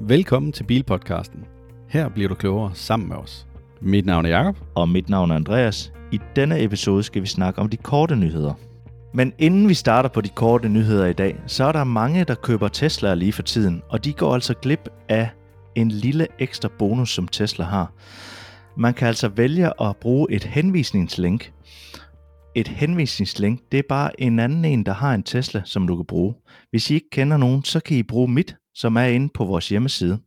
Velkommen til Bilpodcasten. Her bliver du klogere sammen med os. Mit navn er Jakob. Og mit navn er Andreas. I denne episode skal vi snakke om de korte nyheder. Men inden vi starter på de korte nyheder i dag, så er der mange, der køber Tesla lige for tiden, og de går altså glip af en lille ekstra bonus, som Tesla har. Man kan altså vælge at bruge et henvisningslink. Et henvisningslink, det er bare en anden en, der har en Tesla, som du kan bruge. Hvis I ikke kender nogen, så kan I bruge mit, som er inde på vores hjemmeside.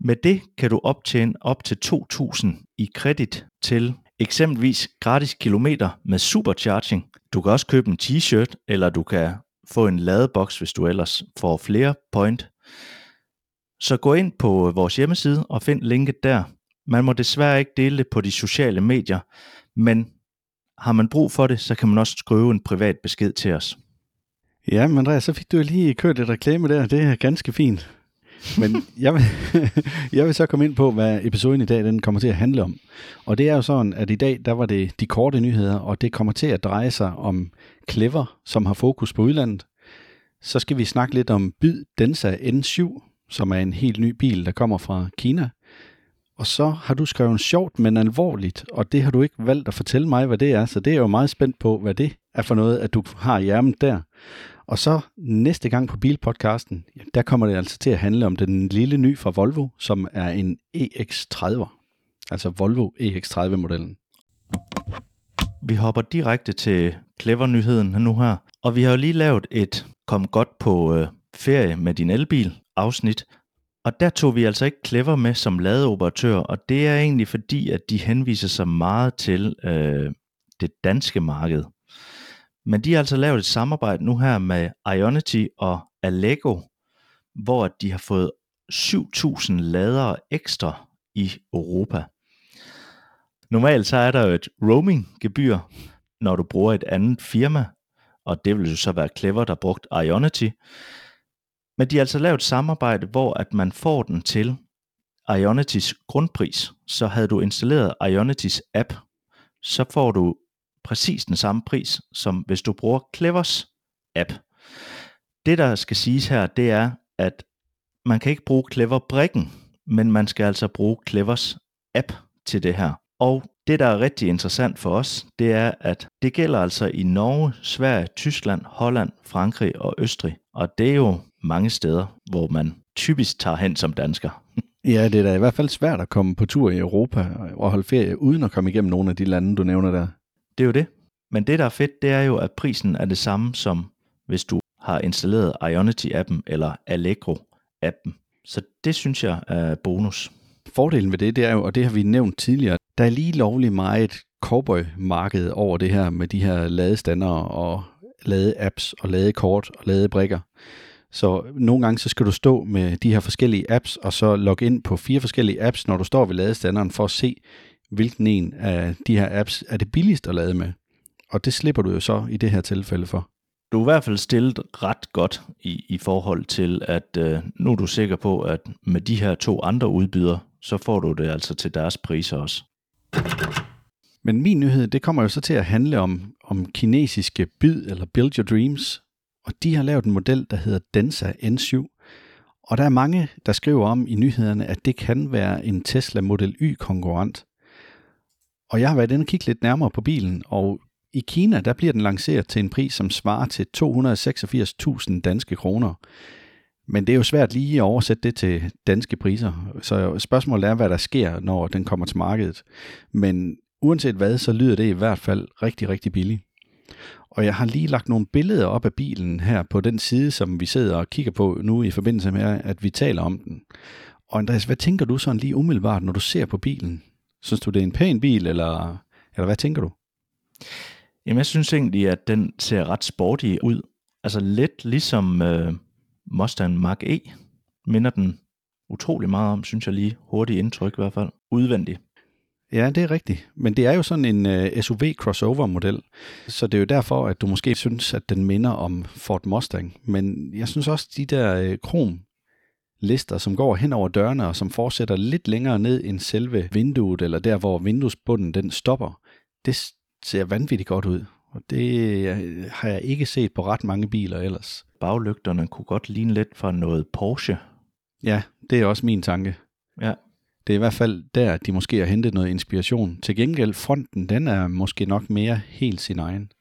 Med det kan du optjene op til 2.000 i kredit til eksempelvis gratis kilometer med supercharging. Du kan også købe en t-shirt, eller du kan få en ladeboks, hvis du ellers får flere point. Så gå ind på vores hjemmeside og find linket der. Man må desværre ikke dele det på de sociale medier, men har man brug for det, så kan man også skrive en privat besked til os. Ja, men Andreas, så fik du lige kørt et reklame der. Det er ganske fint. Men jeg vil, jeg vil så komme ind på, hvad episoden i dag den kommer til at handle om. Og det er jo sådan, at i dag der var det de korte nyheder, og det kommer til at dreje sig om Clever, som har fokus på udlandet. Så skal vi snakke lidt om Byd Densa N7, som er en helt ny bil, der kommer fra Kina. Og så har du skrevet sjovt, men alvorligt, og det har du ikke valgt at fortælle mig, hvad det er, så det er jo meget spændt på, hvad det er for noget, at du har i ærmet der. Og så næste gang på Bilpodcasten, der kommer det altså til at handle om den lille ny fra Volvo, som er en EX30. Altså Volvo EX30-modellen. Vi hopper direkte til Clever-nyheden nu her. Og vi har jo lige lavet et kom godt på øh, ferie med din elbil afsnit. Og der tog vi altså ikke Clever med som ladeoperatør, og det er egentlig fordi, at de henviser sig meget til øh, det danske marked. Men de har altså lavet et samarbejde nu her med Ionity og Allego, hvor de har fået 7.000 ladere ekstra i Europa. Normalt så er der jo et roaming-gebyr, når du bruger et andet firma, og det vil jo så være Clever, der brugt Ionity. Men de har altså lavet et samarbejde, hvor at man får den til Ionitys grundpris. Så havde du installeret Ionitys app, så får du præcis den samme pris, som hvis du bruger Clevers app. Det, der skal siges her, det er, at man kan ikke bruge Clever-brikken, men man skal altså bruge Clevers app til det her. Og det, der er rigtig interessant for os, det er, at det gælder altså i Norge, Sverige, Tyskland, Holland, Frankrig og Østrig. Og det er jo mange steder, hvor man typisk tager hen som dansker. Ja, det er da i hvert fald svært at komme på tur i Europa og holde ferie, uden at komme igennem nogle af de lande, du nævner der. Det er jo det. Men det, der er fedt, det er jo, at prisen er det samme som hvis du har installeret Ionity-appen eller Allegro-appen. Så det synes jeg er bonus. Fordelen ved det, det er jo, og det har vi nævnt tidligere, der er lige lovlig meget cowboy-marked over det her med de her ladestander og lade-apps og lade-kort og lade-brikker. Så nogle gange så skal du stå med de her forskellige apps, og så logge ind på fire forskellige apps, når du står ved ladestanderen, for at se, hvilken en af de her apps er det billigst at lade med. Og det slipper du jo så i det her tilfælde for. Du er i hvert fald stillet ret godt i, i forhold til, at øh, nu er du sikker på, at med de her to andre udbydere, så får du det altså til deres priser også. Men min nyhed, det kommer jo så til at handle om, om kinesiske byd eller Build Your Dreams. Og de har lavet en model, der hedder Densa N7. Og der er mange, der skriver om i nyhederne, at det kan være en Tesla Model Y-konkurrent. Og jeg har været inde og kigge lidt nærmere på bilen, og i Kina der bliver den lanceret til en pris, som svarer til 286.000 danske kroner. Men det er jo svært lige at oversætte det til danske priser, så spørgsmålet er, hvad der sker, når den kommer til markedet. Men uanset hvad, så lyder det i hvert fald rigtig, rigtig billigt. Og jeg har lige lagt nogle billeder op af bilen her på den side, som vi sidder og kigger på nu i forbindelse med, at vi taler om den. Og Andreas, hvad tænker du sådan lige umiddelbart, når du ser på bilen? Synes du, det er en pæn bil, eller, eller hvad tænker du? Jamen, jeg synes egentlig, at den ser ret sporty ud. Altså lidt ligesom øh, Mustang Mach-E minder den utrolig meget om, synes jeg lige. Hurtigt indtryk i hvert fald. Udvendigt. Ja, det er rigtigt. Men det er jo sådan en uh, øh, SUV crossover model, så det er jo derfor, at du måske synes, at den minder om Ford Mustang. Men jeg synes også, de der uh, krom lister, som går hen over dørene og som fortsætter lidt længere ned end selve vinduet, eller der, hvor vinduesbunden den stopper, det ser vanvittigt godt ud. Og det øh, har jeg ikke set på ret mange biler ellers. Baglygterne kunne godt ligne lidt fra noget Porsche. Ja, Det er også min tanke. Ja. Det er i hvert fald der, de måske har hentet noget inspiration. Til gengæld, fronten, den er måske nok mere helt sin egen.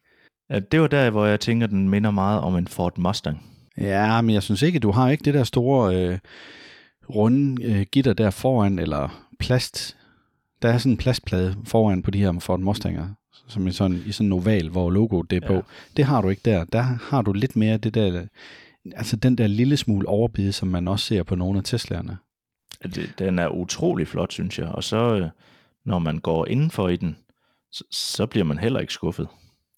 ja. Det var der, hvor jeg tænker, den minder meget om en Ford Mustang. Ja, men jeg synes ikke, du har ikke det der store øh, runde øh, gitter der foran, eller plast. Der er sådan en plastplade foran på de her Ford Mustanger, som er sådan, i sådan en oval, hvor logoet det er på. Ja. Det har du ikke der. Der har du lidt mere det der, altså den der lille smule overbid, som man også ser på nogle af Teslaerne. Den er utrolig flot, synes jeg. Og så, øh, når man går indenfor i den, så, så bliver man heller ikke skuffet.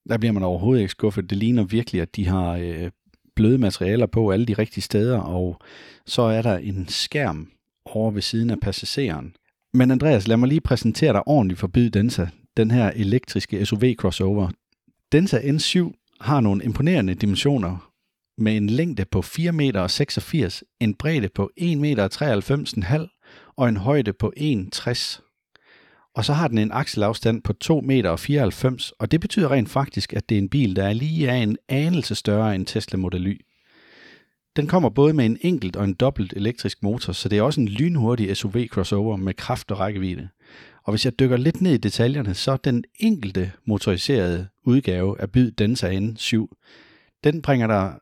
Der bliver man overhovedet ikke skuffet. Det ligner virkelig, at de har øh, bløde materialer på alle de rigtige steder, og så er der en skærm over ved siden af passageren. Men Andreas, lad mig lige præsentere dig ordentligt for Densa, den her elektriske SUV-crossover. Densa N7 har nogle imponerende dimensioner med en længde på 4,86 meter, en bredde på 1,93 meter og en højde på 1,60 og så har den en akselafstand på 2,94 meter, og det betyder rent faktisk, at det er en bil, der er lige af en anelse større end Tesla Model Y. Den kommer både med en enkelt og en dobbelt elektrisk motor, så det er også en lynhurtig SUV crossover med kraft og rækkevidde. Og hvis jeg dykker lidt ned i detaljerne, så den enkelte motoriserede udgave af Byd Densa N7, den bringer dig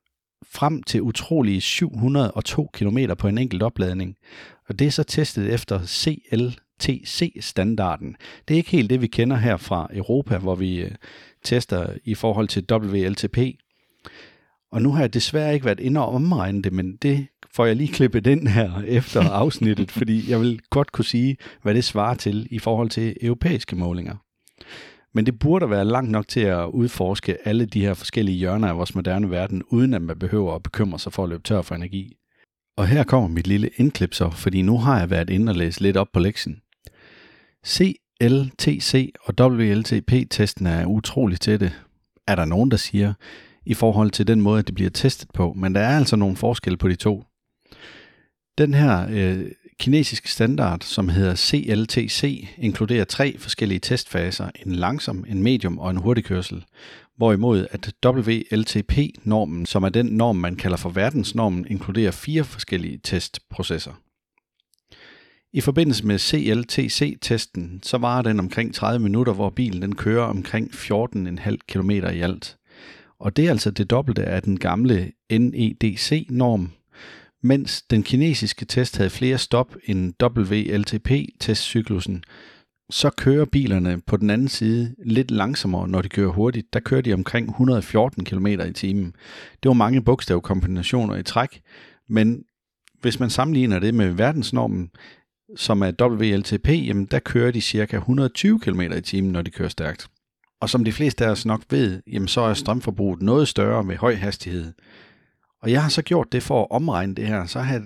frem til utrolige 702 km på en enkelt opladning. Og det er så testet efter CL CLTC-standarden. Det er ikke helt det, vi kender her fra Europa, hvor vi øh, tester i forhold til WLTP. Og nu har jeg desværre ikke været inde og omregne det, men det får jeg lige klippet ind her efter afsnittet, fordi jeg vil godt kunne sige, hvad det svarer til i forhold til europæiske målinger. Men det burde være langt nok til at udforske alle de her forskellige hjørner af vores moderne verden, uden at man behøver at bekymre sig for at løbe tør for energi. Og her kommer mit lille indklip så, fordi nu har jeg været inde og læst lidt op på lektien. CLTC og WLTP-testen er utrolig tætte, er der nogen, der siger, i forhold til den måde, det bliver testet på, men der er altså nogle forskelle på de to. Den her øh, kinesiske standard, som hedder CLTC, inkluderer tre forskellige testfaser, en langsom, en medium og en hurtig kørsel. hvorimod at WLTP-normen, som er den norm, man kalder for verdensnormen, inkluderer fire forskellige testprocesser. I forbindelse med CLTC-testen, så varer den omkring 30 minutter, hvor bilen den kører omkring 14,5 km i alt. Og det er altså det dobbelte af den gamle NEDC-norm, mens den kinesiske test havde flere stop end WLTP-testcyklusen, så kører bilerne på den anden side lidt langsommere, når de kører hurtigt. Der kører de omkring 114 km i timen. Det var mange bogstavkombinationer i træk, men hvis man sammenligner det med verdensnormen, som er WLTP, jamen der kører de cirka 120 km i timen, når de kører stærkt. Og som de fleste af os nok ved, jamen så er strømforbruget noget større med høj hastighed. Og jeg har så gjort det for at omregne det her. Så har jeg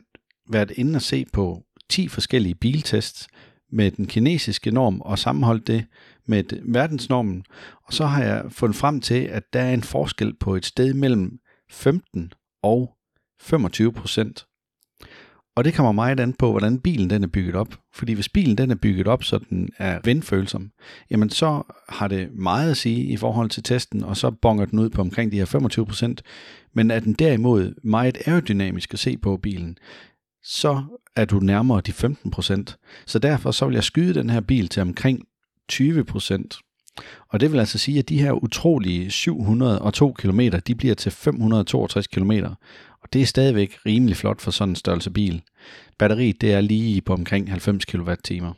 været inde og se på 10 forskellige biltests med den kinesiske norm og sammenholdt det med verdensnormen. Og så har jeg fundet frem til, at der er en forskel på et sted mellem 15 og 25 procent. Og det kommer meget an på, hvordan bilen den er bygget op. Fordi hvis bilen den er bygget op, så den er vindfølsom, jamen så har det meget at sige i forhold til testen, og så bonger den ud på omkring de her 25%. Men er den derimod meget aerodynamisk at se på bilen, så er du nærmere de 15%. Så derfor så vil jeg skyde den her bil til omkring 20%. Og det vil altså sige, at de her utrolige 702 km, de bliver til 562 km. Det er stadigvæk rimelig flot for sådan en størrelse bil. Batteriet det er lige på omkring 90 kWh.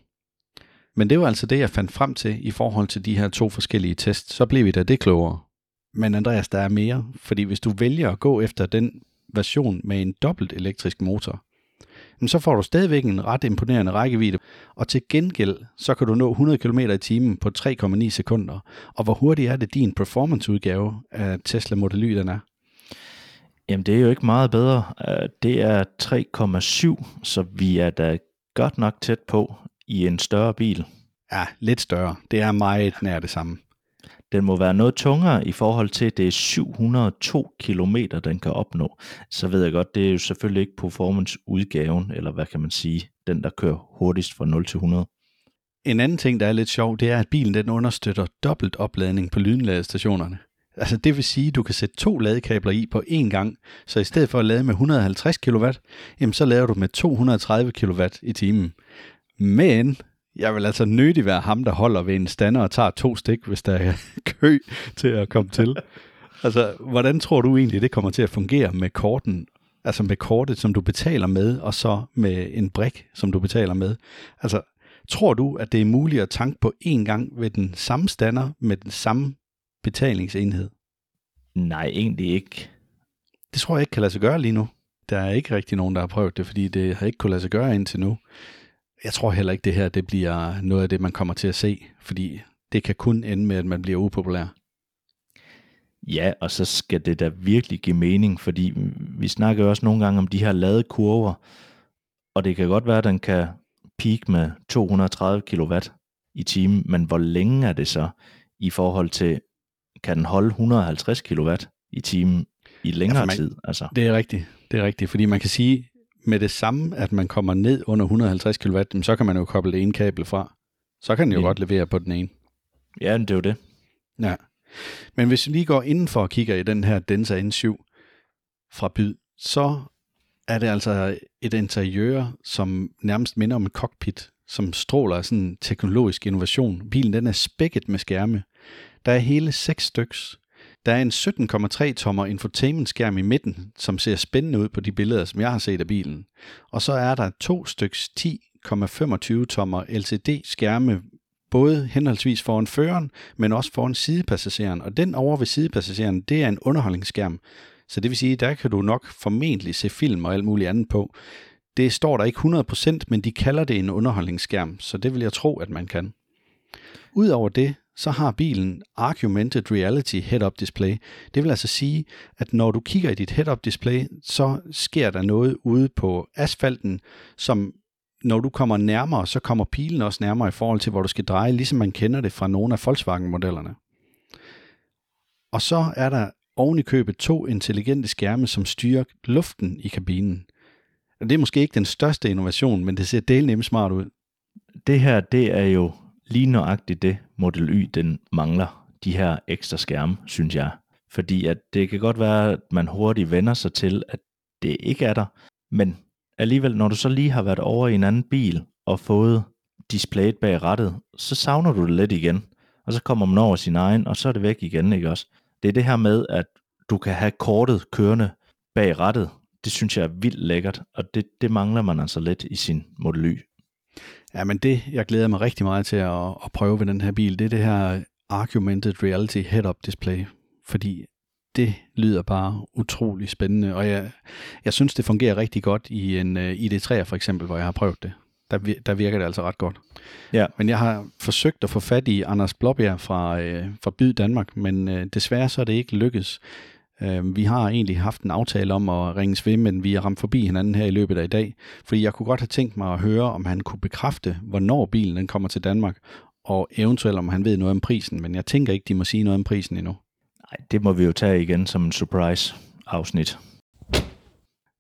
Men det var altså det, jeg fandt frem til i forhold til de her to forskellige tests. Så blev vi da det klogere. Men Andreas, der er mere, fordi hvis du vælger at gå efter den version med en dobbelt elektrisk motor, så får du stadigvæk en ret imponerende rækkevidde, og til gengæld så kan du nå 100 km i timen på 3,9 sekunder. Og hvor hurtigt er det din performance-udgave af Tesla Model Y, den er? Jamen, det er jo ikke meget bedre. Øh, Det er 3,7, så vi er da godt nok tæt på i en større bil. Ja, lidt større. Det er meget nær det samme. Den må være noget tungere i forhold til, at det er 702 km, den kan opnå. Så ved jeg godt, det er jo selvfølgelig ikke performance-udgaven, eller hvad kan man sige, den der kører hurtigst fra 0 til 100. En anden ting, der er lidt sjov, det er, at bilen den understøtter dobbelt opladning på lynladestationerne. Altså det vil sige, at du kan sætte to ladekabler i på én gang, så i stedet for at lade med 150 kW, jamen så laver du med 230 kW i timen. Men jeg vil altså nødig være ham, der holder ved en stander og tager to stik, hvis der er kø til at komme til. Altså, hvordan tror du egentlig, det kommer til at fungere med korten? Altså med kortet, som du betaler med, og så med en brik, som du betaler med. Altså, tror du, at det er muligt at tanke på én gang ved den samme stander med den samme betalingsenhed? Nej, egentlig ikke. Det tror jeg ikke kan lade sig gøre lige nu. Der er ikke rigtig nogen, der har prøvet det, fordi det har ikke kunnet lade sig gøre indtil nu. Jeg tror heller ikke, det her det bliver noget af det, man kommer til at se, fordi det kan kun ende med, at man bliver upopulær. Ja, og så skal det da virkelig give mening, fordi vi snakker også nogle gange om de her lade kurver, og det kan godt være, at den kan peak med 230 kW i timen, men hvor længe er det så i forhold til, kan den holde 150 kW i timen i længere ja, man, tid? Altså. Det er rigtigt, det er rigtigt, fordi man kan sige, med det samme, at man kommer ned under 150 kW, så kan man jo koble det ene kabel fra. Så kan den jo ja. godt levere på den ene. Ja, det er jo det. Ja. Men hvis vi lige går indenfor og kigger i den her Densa N7 fra Byd, så er det altså et interiør, som nærmest minder om et cockpit, som stråler af sådan teknologisk innovation. Bilen den er spækket med skærme. Der er hele seks styks. Der er en 17,3 tommer infotainment-skærm i midten, som ser spændende ud på de billeder, som jeg har set af bilen. Og så er der to styks 10,25 tommer LCD-skærme, både henholdsvis foran føreren, men også foran sidepassageren. Og den over ved sidepassageren, det er en underholdningsskærm. Så det vil sige, der kan du nok formentlig se film og alt muligt andet på. Det står der ikke 100%, men de kalder det en underholdningsskærm, så det vil jeg tro, at man kan. Udover det, så har bilen Augmented Reality Head-Up Display. Det vil altså sige, at når du kigger i dit head-up display, så sker der noget ude på asfalten, som når du kommer nærmere, så kommer pilen også nærmere i forhold til, hvor du skal dreje, ligesom man kender det fra nogle af Volkswagen-modellerne. Og så er der oven i købet to intelligente skærme, som styrer luften i kabinen. Det er måske ikke den største innovation, men det ser del nemt smart ud. Det her, det er jo lige nøjagtigt det, Model Y den mangler. De her ekstra skærme, synes jeg. Fordi at det kan godt være, at man hurtigt vender sig til, at det ikke er der. Men alligevel, når du så lige har været over i en anden bil og fået displayet bag rattet, så savner du det lidt igen. Og så kommer man over sin egen, og så er det væk igen, ikke også? Det er det her med, at du kan have kortet kørende bag rattet. Det synes jeg er vildt lækkert, og det, det mangler man altså lidt i sin Model Y. Ja, men det, jeg glæder mig rigtig meget til at, at prøve ved den her bil, det er det her Augmented Reality Head-Up Display, fordi det lyder bare utrolig spændende, og jeg, jeg synes, det fungerer rigtig godt i en uh, øh, ID3 for eksempel, hvor jeg har prøvet det. Der, der virker det altså ret godt. Ja. Men jeg har forsøgt at få fat i Anders Blåbjerg fra, uh, fra Byd Danmark, men uh, desværre så er det ikke lykkedes. Uh, vi har egentlig haft en aftale om at ringes ved, men vi har ramt forbi hinanden her i løbet af i dag, fordi jeg kunne godt have tænkt mig at høre, om han kunne bekræfte, hvornår bilen den kommer til Danmark, og eventuelt om han ved noget om prisen, men jeg tænker ikke, de må sige noget om prisen endnu. Nej, det må vi jo tage igen som en surprise-afsnit.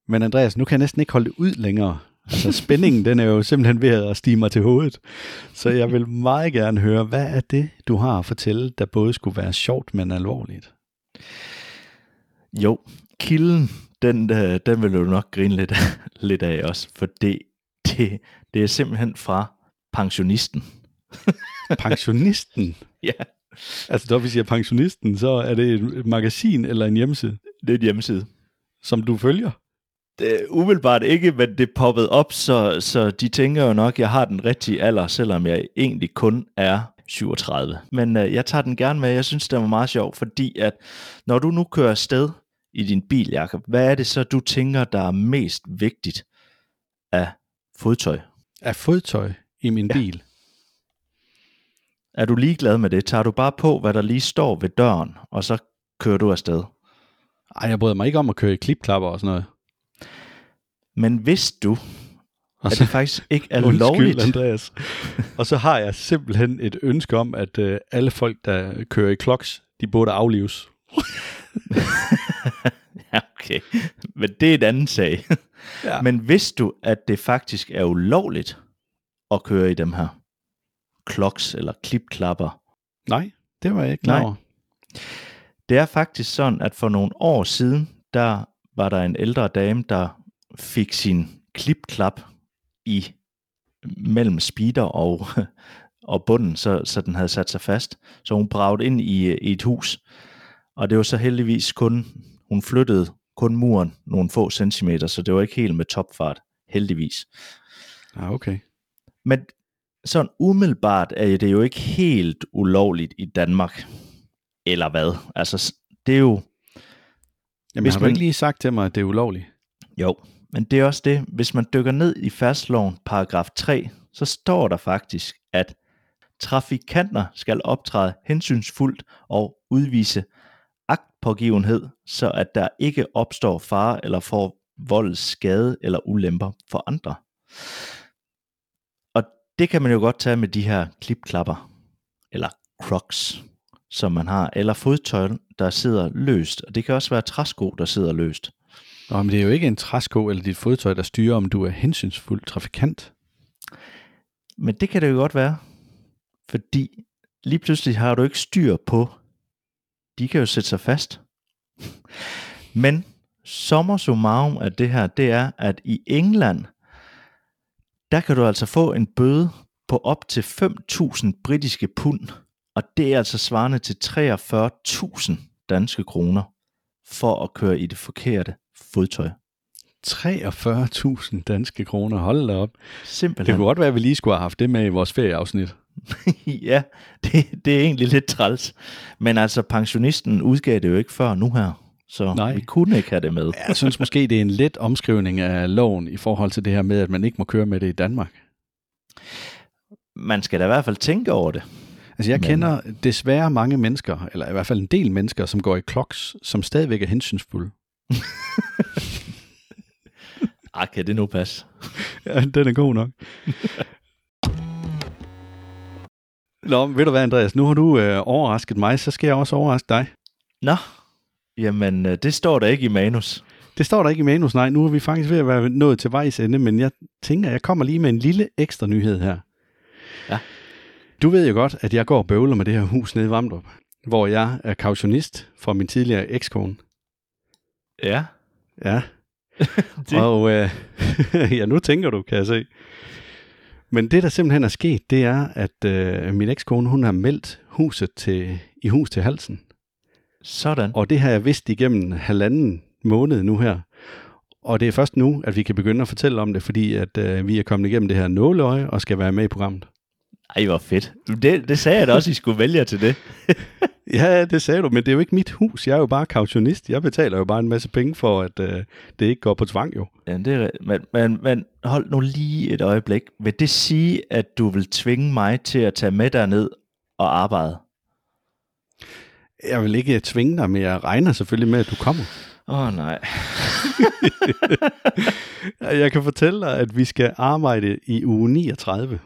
Men Andreas, nu kan jeg næsten ikke holde det ud længere. Altså spændingen, den er jo simpelthen ved at stige mig til hovedet. Så jeg vil meget gerne høre, hvad er det, du har at fortælle, der både skulle være sjovt, men alvorligt? Jo, kilden, den, øh, den vil du nok grine lidt, lidt af også, for det, det, det er simpelthen fra pensionisten. pensionisten? ja. Altså, når vi siger pensionisten, så er det et magasin eller en hjemmeside? Det er en hjemmeside. Som du følger? Det umiddelbart ikke, men det poppede op, så, så de tænker jo nok, at jeg har den rigtige alder, selvom jeg egentlig kun er 37. Men øh, jeg tager den gerne med. Jeg synes, det var meget sjovt, fordi at når du nu kører afsted i din bil, Jacob, hvad er det så, du tænker, der er mest vigtigt af fodtøj? Af fodtøj i min ja. bil? Er du ligeglad med det? Tager du bare på, hvad der lige står ved døren, og så kører du afsted? Ej, jeg bryder mig ikke om at køre i klipklapper og sådan noget. Men hvis du, og så, at det faktisk ikke er undskyld, lovligt. Andreas. og så har jeg simpelthen et ønske om, at uh, alle folk, der kører i kloks, de burde aflives. okay. Men det er et andet sag. ja. Men hvis du, at det faktisk er ulovligt at køre i dem her, kloks eller klipklapper. Nej, det var jeg ikke klar over. Det er faktisk sådan, at for nogle år siden, der var der en ældre dame, der fik sin klipklap i mellem speeder og, og bunden, så, så den havde sat sig fast. Så hun bragte ind i, i et hus, og det var så heldigvis kun, hun flyttede kun muren nogle få centimeter, så det var ikke helt med topfart, heldigvis. Ja, okay. Men sådan umiddelbart er det jo ikke helt ulovligt i Danmark. Eller hvad? Altså, det er jo... Jamen, Hvis har du man- ikke lige sagt til mig, at det er ulovligt? Jo, men det er også det, hvis man dykker ned i færdsloven paragraf 3, så står der faktisk, at trafikanter skal optræde hensynsfuldt og udvise agtpågivenhed, så at der ikke opstår fare eller får vold, skade eller ulemper for andre. Og det kan man jo godt tage med de her klipklapper, eller crocs, som man har, eller fodtøj, der sidder løst. Og det kan også være træsko, der sidder løst. Nå, men det er jo ikke en træsko eller dit fodtøj, der styrer, om du er hensynsfuld trafikant. Men det kan det jo godt være, fordi lige pludselig har du ikke styr på, de kan jo sætte sig fast. Men sommer summarum af det her, det er, at i England, der kan du altså få en bøde på op til 5.000 britiske pund, og det er altså svarende til 43.000 danske kroner for at køre i det forkerte fodtøj. 43.000 danske kroner, hold da op. Det Simpelthen. kunne godt være, at vi lige skulle have haft det med i vores ferieafsnit. ja, det, det er egentlig lidt træls. Men altså, pensionisten udgav det jo ikke før nu her. Så Nej. vi kunne ikke have det med. Jeg synes måske, det er en let omskrivning af loven i forhold til det her med, at man ikke må køre med det i Danmark. Man skal da i hvert fald tænke over det. Altså jeg Men- kender desværre mange mennesker, eller i hvert fald en del mennesker, som går i kloks, som stadigvæk er hensynsfulde. Ah, kan det nu passe? Ja, den er god nok. Nå, ved du hvad, Andreas? Nu har du øh, overrasket mig, så skal jeg også overraske dig. Nå, jamen øh, det står der ikke i manus. Det står der ikke i manus, nej. Nu er vi faktisk ved at være nået til vejs ende, men jeg tænker, jeg kommer lige med en lille ekstra nyhed her. Ja. Du ved jo godt, at jeg går og bøvler med det her hus nede i Vamdrup, hvor jeg er kautionist for min tidligere ekskone. Ja. Ja. Det- Og øh, ja, nu tænker du, kan jeg se. Men det, der simpelthen er sket, det er, at øh, min ekskone, hun har meldt huset til, i hus til halsen. Sådan. Og det har jeg vidst igennem halvanden måned nu her. Og det er først nu, at vi kan begynde at fortælle om det, fordi at øh, vi er kommet igennem det her nåleøje og skal være med i programmet. Ej, hvor fedt. Det, det sagde jeg da også, I skulle vælge jer til det. Ja, det sagde du, men det er jo ikke mit hus. Jeg er jo bare kautionist. Jeg betaler jo bare en masse penge for, at øh, det ikke går på tvang jo. Ja, det er, men, men, men hold nu lige et øjeblik. Vil det sige, at du vil tvinge mig til at tage med derned og arbejde? Jeg vil ikke tvinge dig, men jeg regner selvfølgelig med, at du kommer. Åh oh, nej. Jeg kan fortælle dig, at vi skal arbejde i uge 39.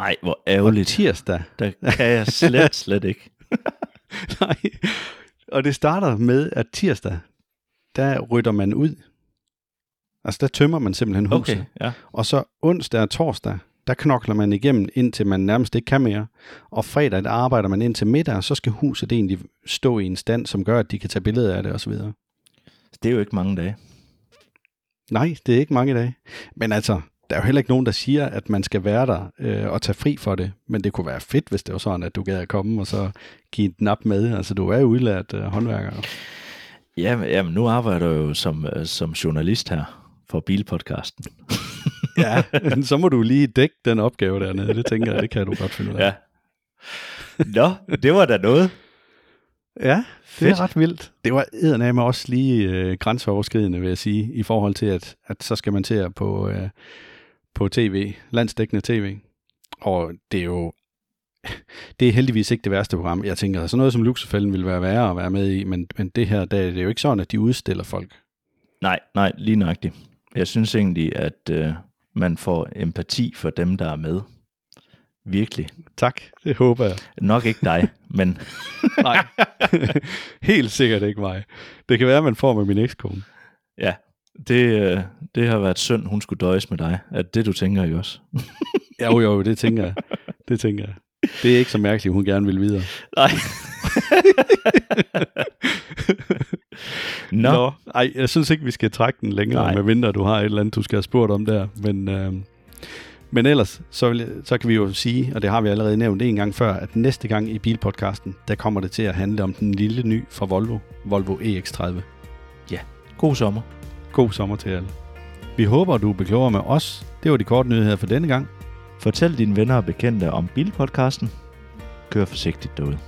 Ej, hvor Og ærgerligt. tirsdag. Der kan jeg slet, slet ikke. Nej. Og det starter med, at tirsdag, der rydder man ud. Altså, der tømmer man simpelthen huset. Okay, ja. Og så onsdag og torsdag, der knokler man igennem, indtil man nærmest ikke kan mere. Og fredag, der arbejder man indtil middag, og så skal huset egentlig stå i en stand, som gør, at de kan tage billeder af det osv. Det er jo ikke mange dage. Nej, det er ikke mange dage. Men altså, der er jo heller ikke nogen, der siger, at man skal være der øh, og tage fri for det. Men det kunne være fedt, hvis det var sådan, at du gad at komme og så give et nap med. Altså, du er jo udlært øh, håndværker. Jamen, jamen, nu arbejder jeg jo som, øh, som journalist her for Bilpodcasten. Ja, så må du lige dække den opgave dernede. Det tænker jeg, det kan du godt finde ud af. Ja. Nå, det var da noget. Ja, det Fedt. er ret vildt. Det var eddermame også lige øh, grænseoverskridende, vil jeg sige, i forhold til, at, at så skal man til at på, øh, på tv, landsdækkende tv. Og det er jo det er heldigvis ikke det værste program. Jeg tænker, sådan noget som Luxefælden ville være værre at være med i, men, men det her, der, det er jo ikke sådan, at de udstiller folk. Nej, nej, lige nøjagtigt. Jeg synes egentlig, at øh, man får empati for dem, der er med. Virkelig. Tak, det håber jeg. Nok ikke dig, men Nej, helt sikkert ikke mig. Det kan være, at man får med min ekskone. ja, det, øh, det har været synd, hun skulle døjes med dig. At det, du tænker jo også. Jo, jo, det tænker jeg. Det tænker jeg. Det er ikke så mærkeligt, hun gerne vil videre. Nej. Nå. Nå. Ej, jeg synes ikke, vi skal trække den længere, Nej. medmindre du har et eller andet, du skal have spurgt om der. Men, øh, men ellers, så, vil, så kan vi jo sige, og det har vi allerede nævnt en gang før, at næste gang i Bilpodcasten, der kommer det til at handle om den lille ny fra Volvo, Volvo EX30. God sommer. God sommer til alle. Vi håber, du er klogere med os. Det var de korte nyheder for denne gang. Fortæl dine venner og bekendte om Bilpodcasten. Kør forsigtigt derude.